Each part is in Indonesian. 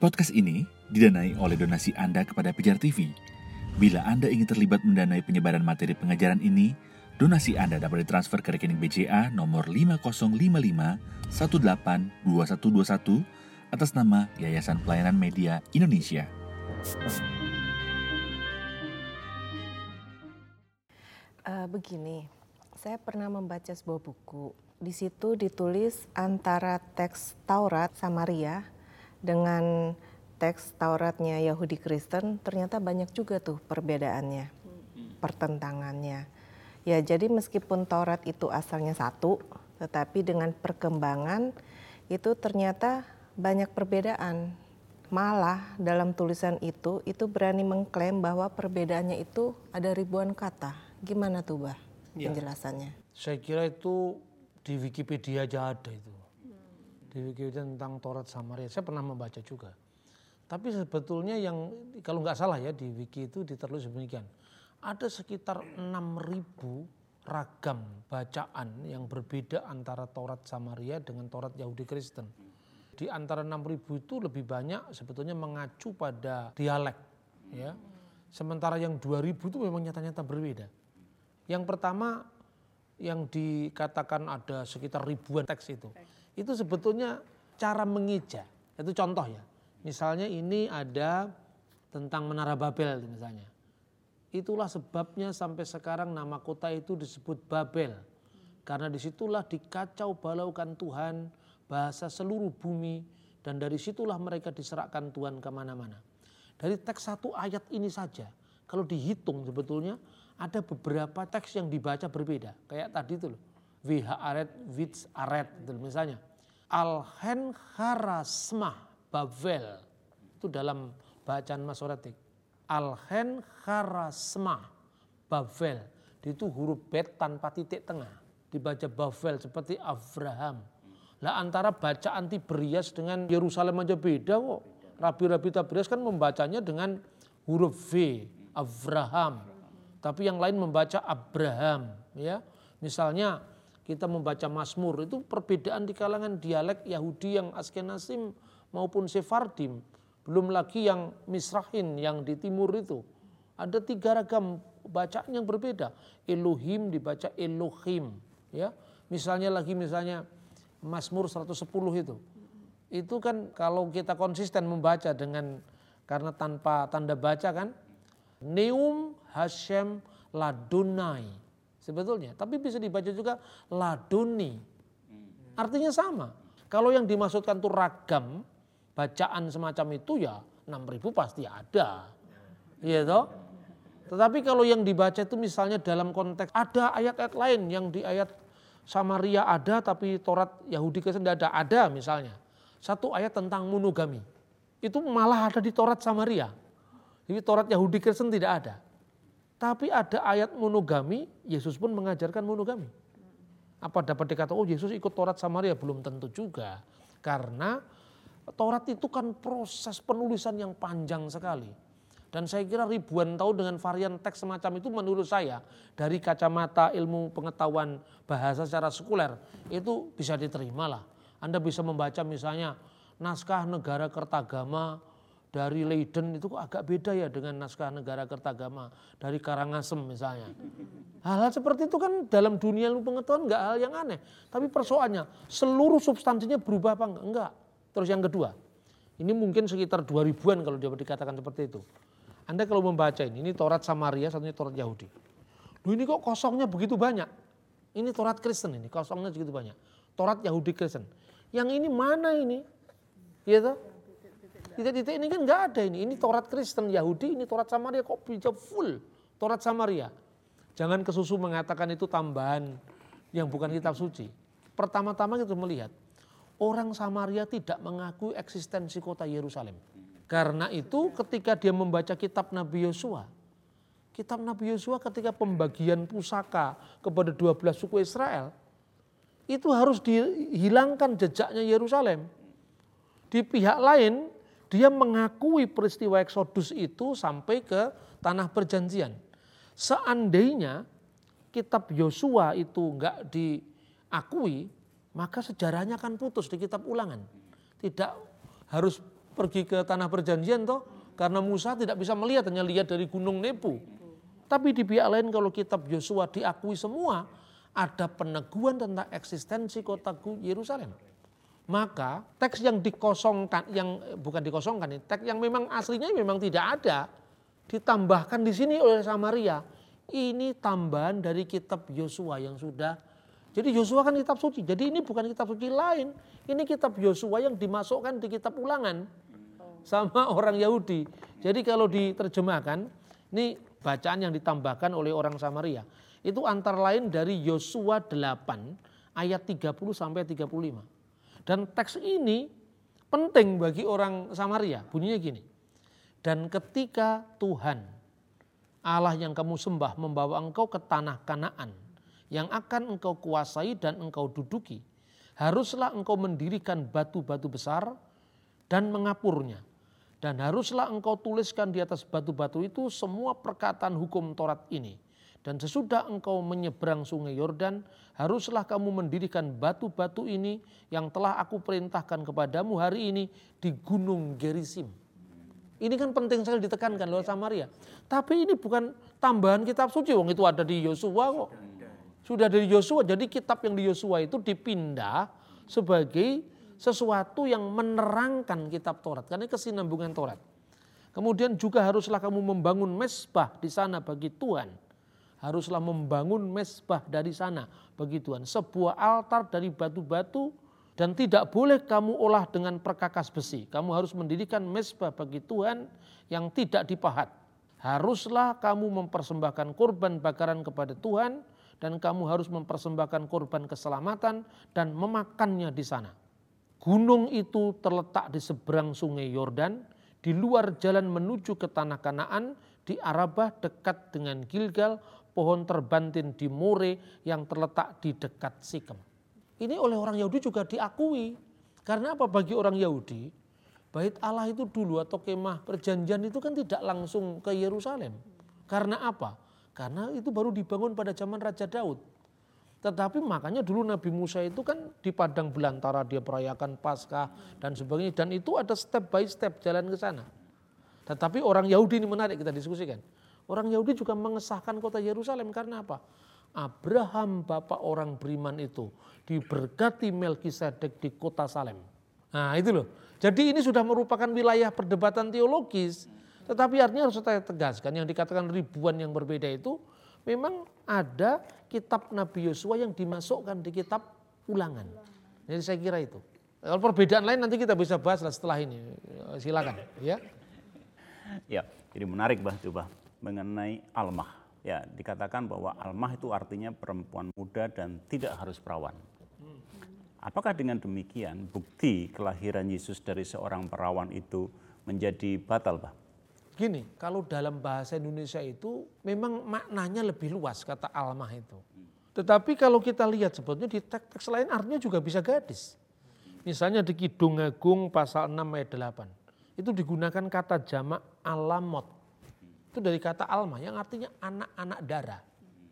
Podcast ini didanai oleh donasi Anda kepada Pijar TV. Bila Anda ingin terlibat mendanai penyebaran materi pengajaran ini, donasi Anda dapat ditransfer ke rekening BCA nomor 5055 182121 atas nama Yayasan Pelayanan Media Indonesia. Uh, begini, saya pernah membaca sebuah buku. Di situ ditulis antara teks Taurat Samaria dengan teks Tauratnya Yahudi Kristen ternyata banyak juga tuh perbedaannya, pertentangannya. Ya jadi meskipun Taurat itu asalnya satu, tetapi dengan perkembangan itu ternyata banyak perbedaan. Malah dalam tulisan itu itu berani mengklaim bahwa perbedaannya itu ada ribuan kata. Gimana tuh, Bah? Ya. Penjelasannya. Saya kira itu di Wikipedia aja ada itu di Wikipedia tentang Taurat Samaria. Saya pernah membaca juga. Tapi sebetulnya yang kalau nggak salah ya di wiki itu diterus demikian. Ada sekitar 6.000 ragam bacaan yang berbeda antara Taurat Samaria dengan Taurat Yahudi Kristen. Di antara 6.000 itu lebih banyak sebetulnya mengacu pada dialek ya. Sementara yang 2.000 itu memang nyata-nyata berbeda. Yang pertama yang dikatakan ada sekitar ribuan teks itu itu sebetulnya cara mengeja. Itu contoh ya. Misalnya ini ada tentang Menara Babel misalnya. Itulah sebabnya sampai sekarang nama kota itu disebut Babel. Karena di situlah dikacau balaukan Tuhan bahasa seluruh bumi dan dari situlah mereka diserahkan Tuhan ke mana-mana. Dari teks satu ayat ini saja, kalau dihitung sebetulnya ada beberapa teks yang dibaca berbeda. Kayak tadi itu loh, VH aret, Wits aret, misalnya. Alhen harasmah Babel. Itu dalam bacaan Masoretik. Alhen harasmah Babel. Itu huruf bet tanpa titik tengah. Dibaca Babel seperti Abraham. Lah antara bacaan Tiberias dengan Yerusalem aja beda kok. Rabi-rabi Tiberias kan membacanya dengan huruf V, Abraham. Tapi yang lain membaca Abraham, ya. Misalnya kita membaca Mazmur itu perbedaan di kalangan dialek Yahudi yang Askenazim maupun Sephardim. Belum lagi yang Misrahin yang di timur itu. Ada tiga ragam bacaan yang berbeda. Elohim dibaca Elohim. Ya, Misalnya lagi misalnya Mazmur 110 itu. Itu kan kalau kita konsisten membaca dengan karena tanpa tanda baca kan. Neum Hashem Ladunai sebetulnya. Tapi bisa dibaca juga laduni. Artinya sama. Kalau yang dimaksudkan itu ragam, bacaan semacam itu ya 6000 pasti ada. Iya toh? Tetapi kalau yang dibaca itu misalnya dalam konteks ada ayat-ayat lain yang di ayat Samaria ada tapi Torat Yahudi Kristen tidak ada. Ada misalnya. Satu ayat tentang monogami. Itu malah ada di Torat Samaria. Jadi Torat Yahudi Kristen tidak ada. Tapi ada ayat monogami, Yesus pun mengajarkan monogami. Apa dapat dikatakan, oh Yesus ikut Taurat Samaria? Belum tentu juga. Karena Taurat itu kan proses penulisan yang panjang sekali. Dan saya kira ribuan tahun dengan varian teks semacam itu menurut saya dari kacamata ilmu pengetahuan bahasa secara sekuler itu bisa diterima lah. Anda bisa membaca misalnya naskah negara Kertagama dari Leiden itu kok agak beda ya dengan naskah negara Kertagama dari Karangasem misalnya. Hal-hal seperti itu kan dalam dunia ilmu pengetahuan enggak hal yang aneh. Tapi persoalannya seluruh substansinya berubah apa enggak? Enggak. Terus yang kedua, ini mungkin sekitar 2000-an kalau dia dikatakan seperti itu. Anda kalau membaca ini, ini Taurat Samaria, satunya Taurat Yahudi. Duh ini kok kosongnya begitu banyak. Ini Taurat Kristen ini, kosongnya begitu banyak. Taurat Yahudi Kristen. Yang ini mana ini? Gitu? Titik-titik ini kan nggak ada ini. Ini Taurat Kristen Yahudi, ini Taurat Samaria kok bisa full Taurat Samaria. Jangan kesusu mengatakan itu tambahan yang bukan kitab suci. Pertama-tama kita melihat orang Samaria tidak mengakui eksistensi kota Yerusalem. Karena itu ketika dia membaca kitab Nabi Yosua, kitab Nabi Yosua ketika pembagian pusaka kepada 12 suku Israel, itu harus dihilangkan jejaknya Yerusalem. Di pihak lain dia mengakui peristiwa Eksodus itu sampai ke tanah perjanjian. Seandainya kitab Yosua itu enggak diakui, maka sejarahnya akan putus di kitab ulangan. Tidak harus pergi ke tanah perjanjian toh karena Musa tidak bisa melihat hanya lihat dari gunung Nebu. Tapi di pihak lain kalau kitab Yosua diakui semua ada peneguhan tentang eksistensi kota Yerusalem. Maka teks yang dikosongkan, yang bukan dikosongkan, teks yang memang aslinya memang tidak ada, ditambahkan di sini oleh Samaria. Ini tambahan dari kitab Yosua yang sudah jadi Yosua kan kitab suci. Jadi ini bukan kitab suci lain. Ini kitab Yosua yang dimasukkan di kitab ulangan sama orang Yahudi. Jadi kalau diterjemahkan, ini bacaan yang ditambahkan oleh orang Samaria. Itu antara lain dari Yosua 8 ayat 30 sampai 35. Dan teks ini penting bagi orang Samaria. Bunyinya gini. Dan ketika Tuhan Allah yang kamu sembah membawa engkau ke tanah Kanaan yang akan engkau kuasai dan engkau duduki, haruslah engkau mendirikan batu-batu besar dan mengapurnya. Dan haruslah engkau tuliskan di atas batu-batu itu semua perkataan hukum Taurat ini. Dan sesudah engkau menyeberang sungai Yordan, haruslah kamu mendirikan batu-batu ini yang telah aku perintahkan kepadamu hari ini di gunung Gerisim. Ini kan penting sekali ditekankan loh Samaria. Tapi ini bukan tambahan kitab suci, wong itu ada di Yosua kok. Sudah dari Yosua, jadi kitab yang di Yosua itu dipindah sebagai sesuatu yang menerangkan kitab Taurat. Karena kesinambungan Taurat. Kemudian juga haruslah kamu membangun mesbah di sana bagi Tuhan. Haruslah membangun mesbah dari sana bagi Tuhan. Sebuah altar dari batu-batu dan tidak boleh kamu olah dengan perkakas besi. Kamu harus mendirikan mesbah bagi Tuhan yang tidak dipahat. Haruslah kamu mempersembahkan korban bakaran kepada Tuhan dan kamu harus mempersembahkan korban keselamatan dan memakannya di sana. Gunung itu terletak di seberang sungai Yordan, di luar jalan menuju ke tanah Kanaan, di Arabah dekat dengan Gilgal, pohon terbantin di More yang terletak di dekat Sikem. Ini oleh orang Yahudi juga diakui. Karena apa bagi orang Yahudi? Bait Allah itu dulu atau kemah perjanjian itu kan tidak langsung ke Yerusalem. Karena apa? Karena itu baru dibangun pada zaman Raja Daud. Tetapi makanya dulu Nabi Musa itu kan di padang belantara dia merayakan Paskah dan sebagainya. Dan itu ada step by step jalan ke sana. Tetapi orang Yahudi ini menarik kita diskusikan. Orang Yahudi juga mengesahkan kota Yerusalem karena apa? Abraham bapak orang beriman itu diberkati Melkisedek di kota Salem. Nah itu loh. Jadi ini sudah merupakan wilayah perdebatan teologis tetapi artinya harus saya tegaskan yang dikatakan ribuan yang berbeda itu memang ada kitab Nabi Yosua yang dimasukkan di kitab ulangan. Jadi saya kira itu. Kalau perbedaan lain nanti kita bisa bahas setelah ini. Silakan ya. Ya, jadi menarik Bah coba mengenai almah. Ya, dikatakan bahwa almah itu artinya perempuan muda dan tidak harus perawan. Apakah dengan demikian bukti kelahiran Yesus dari seorang perawan itu menjadi batal, Bah? Gini, kalau dalam bahasa Indonesia itu memang maknanya lebih luas kata almah itu. Tetapi kalau kita lihat sebetulnya di teks-teks lain artinya juga bisa gadis. Misalnya di Kidung Agung pasal 6 ayat 8. Itu digunakan kata jamak alamot. Itu dari kata almah yang artinya anak-anak darah.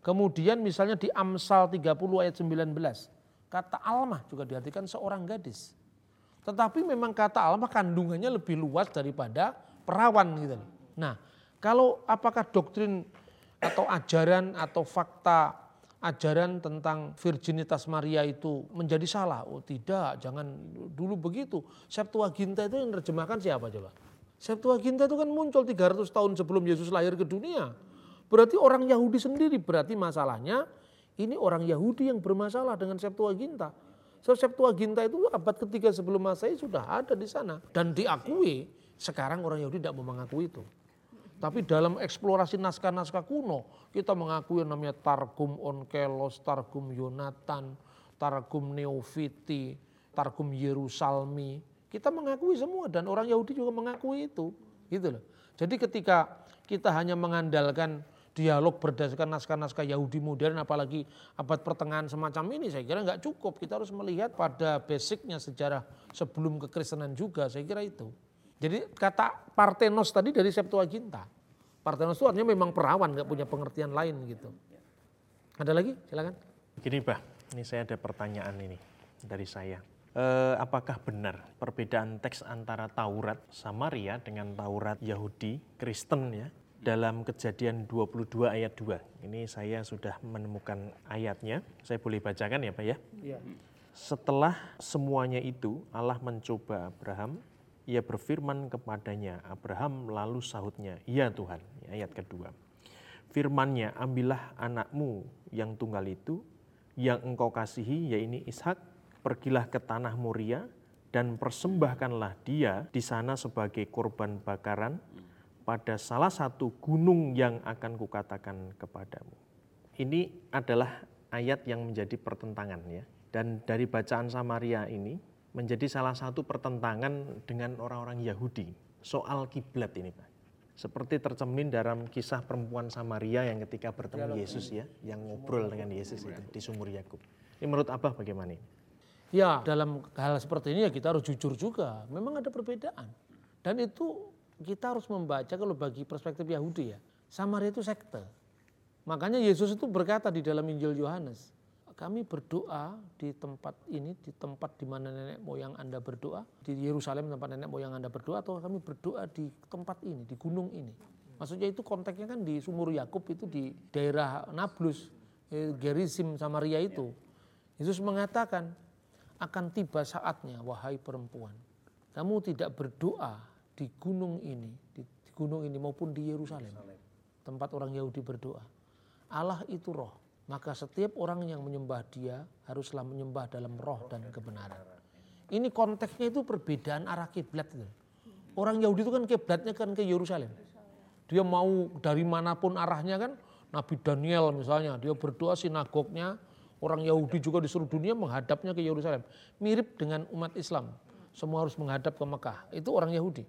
Kemudian misalnya di Amsal 30 ayat 19. Kata almah juga diartikan seorang gadis. Tetapi memang kata almah kandungannya lebih luas daripada perawan gitu. Nah, kalau apakah doktrin atau ajaran atau fakta ajaran tentang virginitas Maria itu menjadi salah? Oh tidak, jangan dulu begitu. Septuaginta itu yang terjemahkan siapa coba? Septuaginta itu kan muncul 300 tahun sebelum Yesus lahir ke dunia. Berarti orang Yahudi sendiri, berarti masalahnya ini orang Yahudi yang bermasalah dengan Septuaginta. So, Septuaginta itu abad ketiga sebelum Masehi sudah ada di sana dan diakui sekarang orang Yahudi tidak mau mengaku itu. Tapi dalam eksplorasi naskah-naskah kuno, kita mengakui yang namanya Targum Onkelos, Targum Yonatan, Targum Neofiti, Targum Yerusalmi. Kita mengakui semua dan orang Yahudi juga mengakui itu. Gitu loh. Jadi ketika kita hanya mengandalkan dialog berdasarkan naskah-naskah Yahudi modern apalagi abad pertengahan semacam ini saya kira nggak cukup. Kita harus melihat pada basicnya sejarah sebelum kekristenan juga saya kira itu. Jadi kata Partenos tadi dari Septuaginta. Partenos itu artinya memang perawan, nggak punya pengertian lain gitu. Ada lagi? Silakan. Gini Bah, ini saya ada pertanyaan ini dari saya. Eh, apakah benar perbedaan teks antara Taurat Samaria dengan Taurat Yahudi Kristen ya dalam kejadian 22 ayat 2. Ini saya sudah menemukan ayatnya. Saya boleh bacakan ya Pak ya? Setelah semuanya itu Allah mencoba Abraham, ia berfirman kepadanya, Abraham lalu sahutnya, "Ya Tuhan." Ya, ayat kedua. Firmannya, "Ambillah anakmu yang tunggal itu yang engkau kasihi, yaitu Ishak, pergilah ke tanah Moria dan persembahkanlah dia di sana sebagai korban bakaran pada salah satu gunung yang akan kukatakan kepadamu. Ini adalah ayat yang menjadi pertentangan ya. Dan dari bacaan Samaria ini menjadi salah satu pertentangan dengan orang-orang Yahudi soal kiblat ini Pak. Seperti tercemin dalam kisah perempuan Samaria yang ketika bertemu Yesus ya, yang ngobrol dengan Yesus itu di sumur Yakub. Ini menurut Abah bagaimana ini? Ya dalam hal seperti ini ya kita harus jujur juga. Memang ada perbedaan. Dan itu kita harus membaca kalau bagi perspektif Yahudi ya. Samaria itu sekte. Makanya Yesus itu berkata di dalam Injil Yohanes. Kami berdoa di tempat ini, di tempat di mana nenek moyang Anda berdoa. Di Yerusalem tempat nenek moyang Anda berdoa. Atau kami berdoa di tempat ini, di gunung ini. Maksudnya itu konteksnya kan di sumur Yakub itu di daerah Nablus, eh, Gerizim, Samaria itu. Yesus mengatakan, akan tiba saatnya wahai perempuan. Kamu tidak berdoa di gunung ini, di, di gunung ini maupun di Yerusalem. Tempat orang Yahudi berdoa. Allah itu roh. Maka setiap orang yang menyembah dia haruslah menyembah dalam roh dan kebenaran. Ini konteksnya itu perbedaan arah kiblat itu. Orang Yahudi itu kan kiblatnya kan ke Yerusalem. Dia mau dari mana pun arahnya kan Nabi Daniel misalnya dia berdoa sinagognya Orang Yahudi juga di seluruh dunia menghadapnya ke Yerusalem. Mirip dengan umat Islam. Semua harus menghadap ke Mekah. Itu orang Yahudi.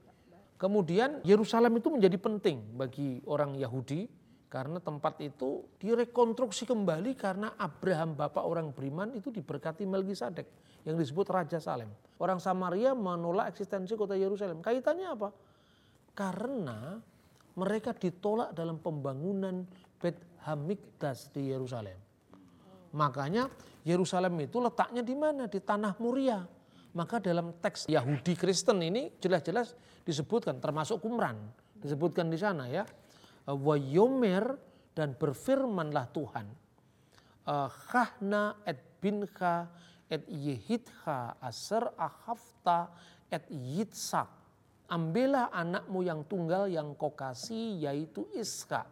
Kemudian Yerusalem itu menjadi penting bagi orang Yahudi karena tempat itu direkonstruksi kembali karena Abraham bapak orang beriman itu diberkati Melkisedek yang disebut Raja Salem. Orang Samaria menolak eksistensi kota Yerusalem. Kaitannya apa? Karena mereka ditolak dalam pembangunan Bet Hamikdas di Yerusalem. Makanya Yerusalem itu letaknya di mana? Di tanah Muria. Maka dalam teks Yahudi Kristen ini jelas-jelas disebutkan termasuk Qumran disebutkan di sana ya. Wayomer dan berfirmanlah Tuhan. Eh, Khahna et binka et yehidha aser ahafta et yitsak. Ambillah anakmu yang tunggal yang kau kasih yaitu Iska.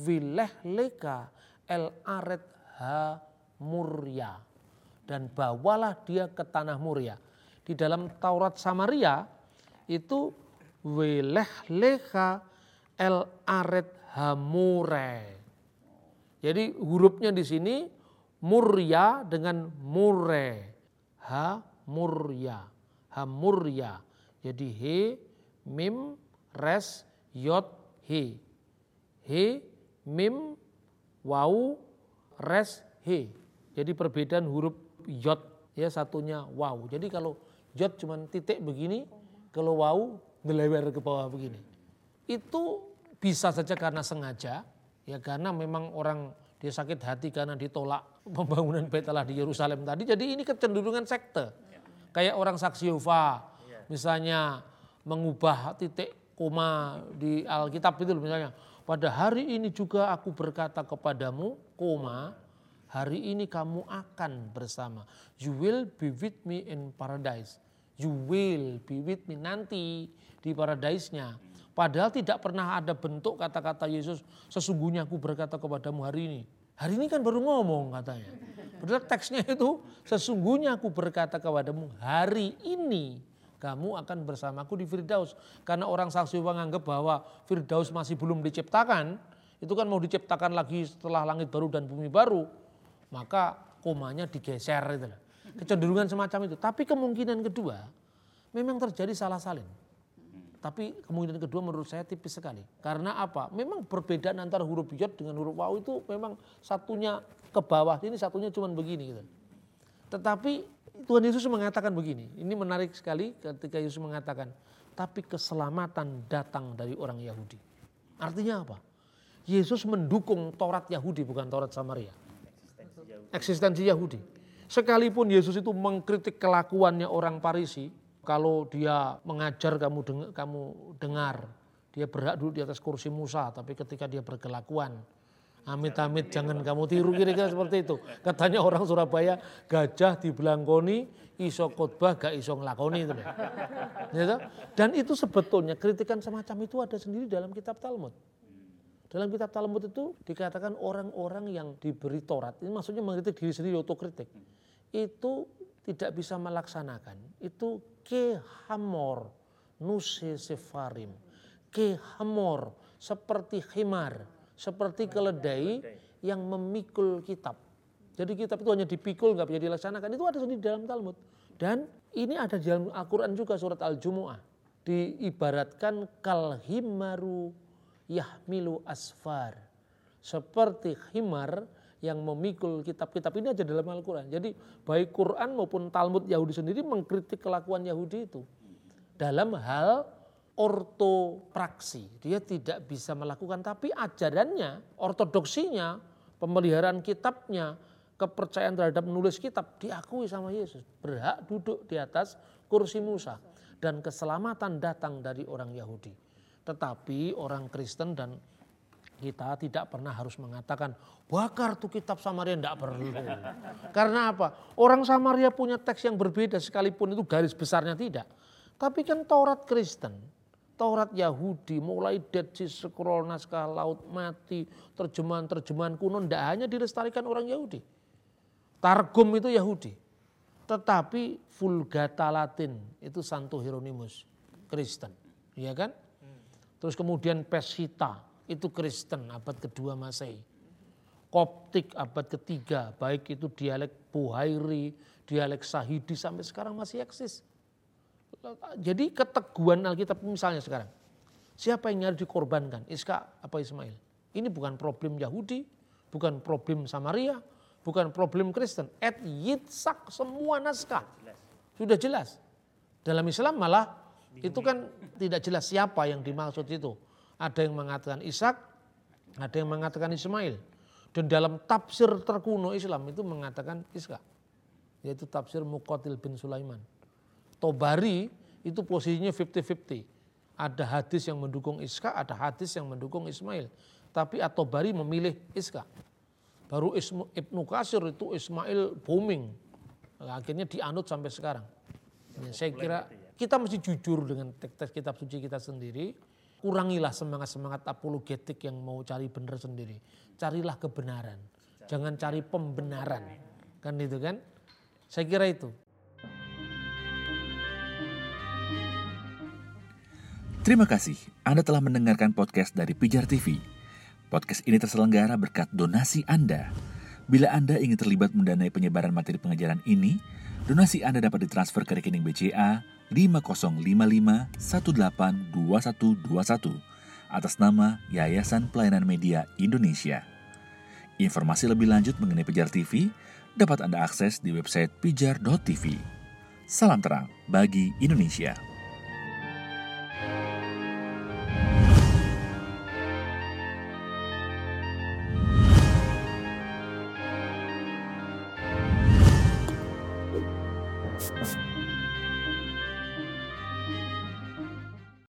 Wileh leka el aret ha Murya dan bawalah dia ke tanah Murya. Di dalam Taurat Samaria itu weleh leha el aret hamure. Jadi hurufnya di sini Murya dengan mure. Ha murya. Hamurya. Jadi he mim res yot he. He mim wau res he. Jadi perbedaan huruf yot ya satunya wow. Jadi kalau yot cuma titik begini, kalau wow ngelewer ke bawah begini. Itu bisa saja karena sengaja, ya karena memang orang dia sakit hati karena ditolak pembangunan bait Allah di Yerusalem tadi. Jadi ini kecenderungan sekte. Kayak orang saksi Yehova misalnya mengubah titik koma di Alkitab itu misalnya. Pada hari ini juga aku berkata kepadamu, koma, hari ini kamu akan bersama. You will be with me in paradise. You will be with me nanti di paradise-nya. Padahal tidak pernah ada bentuk kata-kata Yesus, sesungguhnya aku berkata kepadamu hari ini. Hari ini kan baru ngomong katanya. Padahal teksnya itu, sesungguhnya aku berkata kepadamu hari ini kamu akan bersamaku di Firdaus. Karena orang saksi menganggap bahwa Firdaus masih belum diciptakan, itu kan mau diciptakan lagi setelah langit baru dan bumi baru maka komanya digeser itu Kecenderungan semacam itu. Tapi kemungkinan kedua memang terjadi salah salin. Tapi kemungkinan kedua menurut saya tipis sekali. Karena apa? Memang perbedaan antara huruf yod dengan huruf waw itu memang satunya ke bawah, ini satunya cuma begini gitu. Tetapi Tuhan Yesus mengatakan begini. Ini menarik sekali ketika Yesus mengatakan, tapi keselamatan datang dari orang Yahudi. Artinya apa? Yesus mendukung Taurat Yahudi bukan Taurat Samaria eksistensi Yahudi. Sekalipun Yesus itu mengkritik kelakuannya orang Parisi, kalau dia mengajar kamu dengar, kamu dengar, dia berhak duduk di atas kursi Musa, tapi ketika dia berkelakuan, amit-amit jangan kamu tiru kira-kira seperti itu. Katanya orang Surabaya, gajah dibelangkoni, iso khotbah gak iso ngelakoni itu. Gitu? Dan itu sebetulnya kritikan semacam itu ada sendiri dalam kitab Talmud. Dalam kitab Talmud itu dikatakan orang-orang yang diberi Taurat, ini maksudnya mengkritik diri sendiri, otokritik. Itu tidak bisa melaksanakan. Itu kehamor, nuse sefarim. Kehamor, seperti himar, seperti keledai yang memikul kitab. Jadi kitab itu hanya dipikul, nggak bisa dilaksanakan. Itu ada sendiri dalam Talmud. Dan ini ada di dalam Al-Quran juga surat Al-Jumu'ah. Diibaratkan kalhimaru yahmilu asfar. Seperti himar yang memikul kitab-kitab ini aja dalam Al-Quran. Jadi baik Quran maupun Talmud Yahudi sendiri mengkritik kelakuan Yahudi itu. Dalam hal ortopraksi. Dia tidak bisa melakukan, tapi ajarannya, ortodoksinya, pemeliharaan kitabnya, kepercayaan terhadap menulis kitab diakui sama Yesus. Berhak duduk di atas kursi Musa. Dan keselamatan datang dari orang Yahudi. Tetapi orang Kristen dan kita tidak pernah harus mengatakan bakar tuh kitab Samaria tidak perlu. Karena apa? Orang Samaria punya teks yang berbeda sekalipun itu garis besarnya tidak. Tapi kan Taurat Kristen, Taurat Yahudi, mulai Dead Sea Scroll, naskah Laut Mati, terjemahan-terjemahan kuno, tidak hanya dilestarikan orang Yahudi. Targum itu Yahudi. Tetapi Vulgata Latin itu Santo Hieronymus, Kristen. Iya kan? Terus kemudian Pesita, itu Kristen abad kedua Masehi. Koptik abad ketiga, baik itu dialek Buhairi, dialek Sahidi sampai sekarang masih eksis. Jadi keteguhan Alkitab misalnya sekarang, siapa yang harus dikorbankan, Iska apa Ismail? Ini bukan problem Yahudi, bukan problem Samaria, bukan problem Kristen. Et Yitzhak semua naskah sudah jelas. Dalam Islam malah itu kan tidak jelas siapa yang dimaksud itu. Ada yang mengatakan Ishak, ada yang mengatakan Ismail. Dan dalam tafsir terkuno Islam itu mengatakan Iska. Yaitu tafsir Muqatil bin Sulaiman. Tobari itu posisinya 50-50. Ada hadis yang mendukung Iska, ada hadis yang mendukung Ismail. Tapi At-Tobari memilih Iska. Baru Ibnu Kasir itu Ismail booming. Akhirnya dianut sampai sekarang. Ya, saya kira kita mesti jujur dengan teks kitab suci kita sendiri kurangilah semangat-semangat apologetik yang mau cari benar sendiri. Carilah kebenaran. Jangan cari pembenaran. Kan itu kan? Saya kira itu. Terima kasih Anda telah mendengarkan podcast dari Pijar TV. Podcast ini terselenggara berkat donasi Anda. Bila Anda ingin terlibat mendanai penyebaran materi pengajaran ini, donasi Anda dapat ditransfer ke rekening BCA 5055182121 atas nama Yayasan Pelayanan Media Indonesia. Informasi lebih lanjut mengenai Pijar TV dapat Anda akses di website pijar.tv. Salam terang bagi Indonesia.